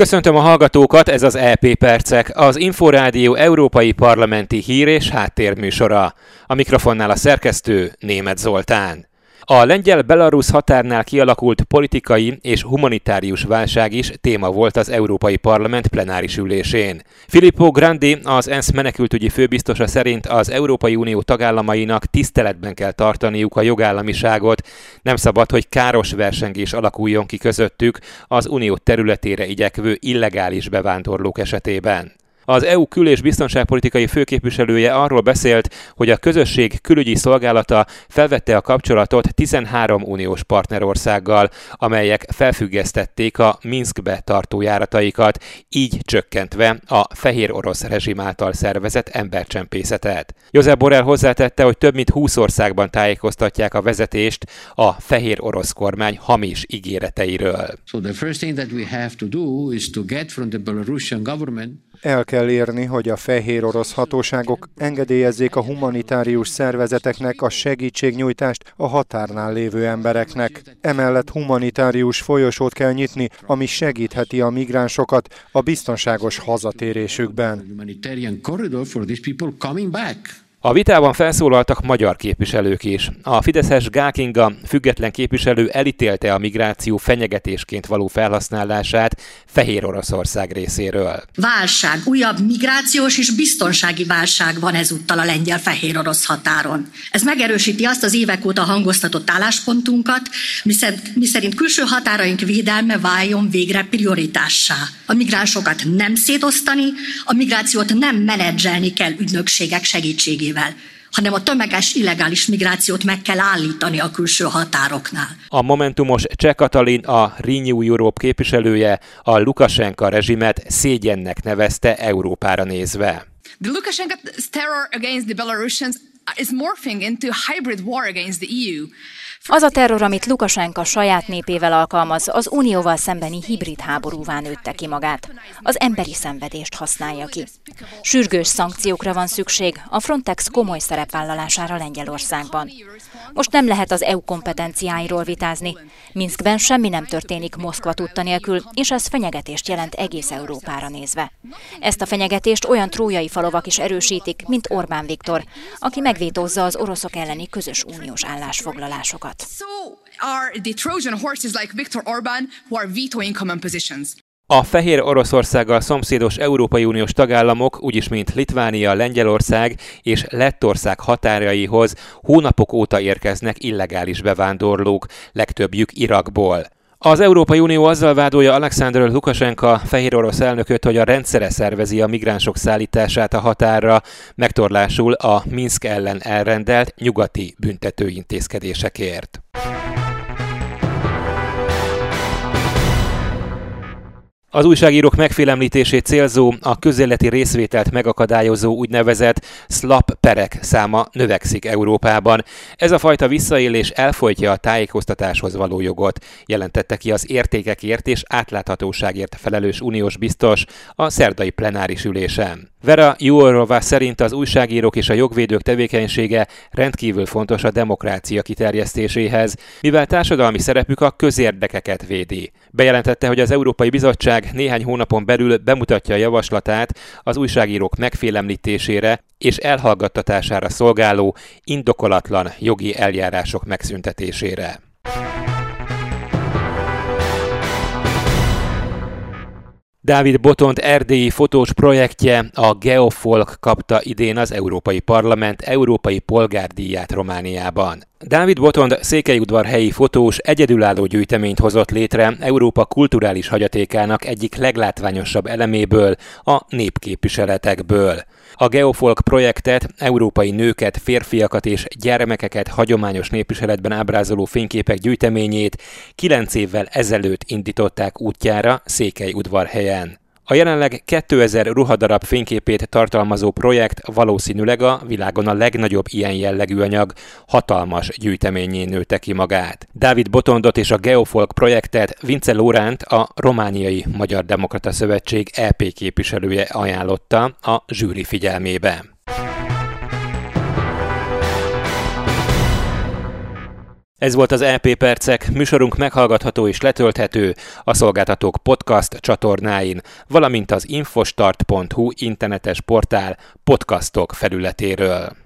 Köszöntöm a hallgatókat, ez az EP Percek, az Inforádió Európai Parlamenti Hír és Háttérműsora. A mikrofonnál a szerkesztő Német Zoltán. A lengyel-belarusz határnál kialakult politikai és humanitárius válság is téma volt az Európai Parlament plenáris ülésén. Filippo Grandi, az ENSZ menekültügyi főbiztosa szerint az Európai Unió tagállamainak tiszteletben kell tartaniuk a jogállamiságot, nem szabad, hogy káros versengés alakuljon ki közöttük az unió területére igyekvő illegális bevándorlók esetében. Az EU kül- és biztonságpolitikai főképviselője arról beszélt, hogy a közösség külügyi szolgálata felvette a kapcsolatot 13 uniós partnerországgal, amelyek felfüggesztették a Minskbe tartó járataikat, így csökkentve a fehér orosz rezsim által szervezett embercsempészetet. Josep Borrell hozzátette, hogy több mint 20 országban tájékoztatják a vezetést a fehér orosz kormány hamis ígéreteiről. So the first thing that we have to do is to get from the Belarusian government el kell érni, hogy a fehér orosz hatóságok engedélyezzék a humanitárius szervezeteknek a segítségnyújtást a határnál lévő embereknek. Emellett humanitárius folyosót kell nyitni, ami segítheti a migránsokat a biztonságos hazatérésükben. A vitában felszólaltak magyar képviselők is. A Fideszes Gákinga független képviselő elítélte a migráció fenyegetésként való felhasználását Fehér Oroszország részéről. Válság, újabb migrációs és biztonsági válság van ezúttal a lengyel-fehér orosz határon. Ez megerősíti azt az évek óta hangoztatott álláspontunkat, miszerint külső határaink védelme váljon végre prioritássá. A migránsokat nem szétosztani, a migrációt nem menedzselni kell ügynökségek segítségével segítségével, hanem a tömeges illegális migrációt meg kell állítani a külső határoknál. A Momentumos Cseh Katalin, a Renew Europe képviselője a Lukasenka rezsimet szégyennek nevezte Európára nézve. The Lukashenko's terror against the Belarusians is morphing into hybrid war against the EU. Az a terror, amit Lukasenka saját népével alkalmaz, az unióval szembeni hibrid háborúvá nőtte ki magát. Az emberi szenvedést használja ki. Sürgős szankciókra van szükség a Frontex komoly szerepvállalására Lengyelországban. Most nem lehet az EU kompetenciáiról vitázni. Minskben semmi nem történik Moszkva tudta nélkül, és ez fenyegetést jelent egész Európára nézve. Ezt a fenyegetést olyan trójai falovak is erősítik, mint Orbán Viktor, aki megvétózza az oroszok elleni közös uniós állásfoglalásokat javaslatokat. So are the Trojan horses like Viktor Orbán who are vetoing common positions. A fehér Oroszországgal szomszédos Európai Uniós tagállamok, úgyis mint Litvánia, Lengyelország és Lettország határaihoz hónapok óta érkeznek illegális bevándorlók, legtöbbjük Irakból. Az Európai Unió azzal vádolja Alexander Lukashenka fehér orosz elnököt, hogy a rendszere szervezi a migránsok szállítását a határra, megtorlásul a Minsk ellen elrendelt nyugati büntetőintézkedésekért. Az újságírók megfélemlítését célzó, a közéleti részvételt megakadályozó úgynevezett slap perek száma növekszik Európában. Ez a fajta visszaélés elfolytja a tájékoztatáshoz való jogot, jelentette ki az értékekért és átláthatóságért felelős uniós biztos a szerdai plenáris ülésen. Vera Juorova szerint az újságírók és a jogvédők tevékenysége rendkívül fontos a demokrácia kiterjesztéséhez, mivel társadalmi szerepük a közérdekeket védi. Bejelentette, hogy az Európai Bizottság néhány hónapon belül bemutatja a javaslatát az újságírók megfélemlítésére és elhallgattatására szolgáló indokolatlan jogi eljárások megszüntetésére. Dávid Botont erdélyi fotós projektje, a Geofolk kapta idén az Európai Parlament Európai Polgárdíját Romániában. Dávid Botond helyi fotós egyedülálló gyűjteményt hozott létre Európa kulturális hagyatékának egyik leglátványosabb eleméből, a népképviseletekből. A Geofolk projektet európai nőket, férfiakat és gyermekeket hagyományos népviseletben ábrázoló fényképek gyűjteményét kilenc évvel ezelőtt indították útjára Székelyudvarhelyen. A jelenleg 2000 ruhadarab fényképét tartalmazó projekt valószínűleg a világon a legnagyobb ilyen jellegű anyag hatalmas gyűjteményén nőtte ki magát. Dávid Botondot és a Geofolk projektet Vince Lóránt, a Romániai Magyar Demokrata Szövetség EP képviselője ajánlotta a zsűri figyelmébe. Ez volt az EP Percek, műsorunk meghallgatható és letölthető a szolgáltatók podcast csatornáin, valamint az infostart.hu internetes portál podcastok felületéről.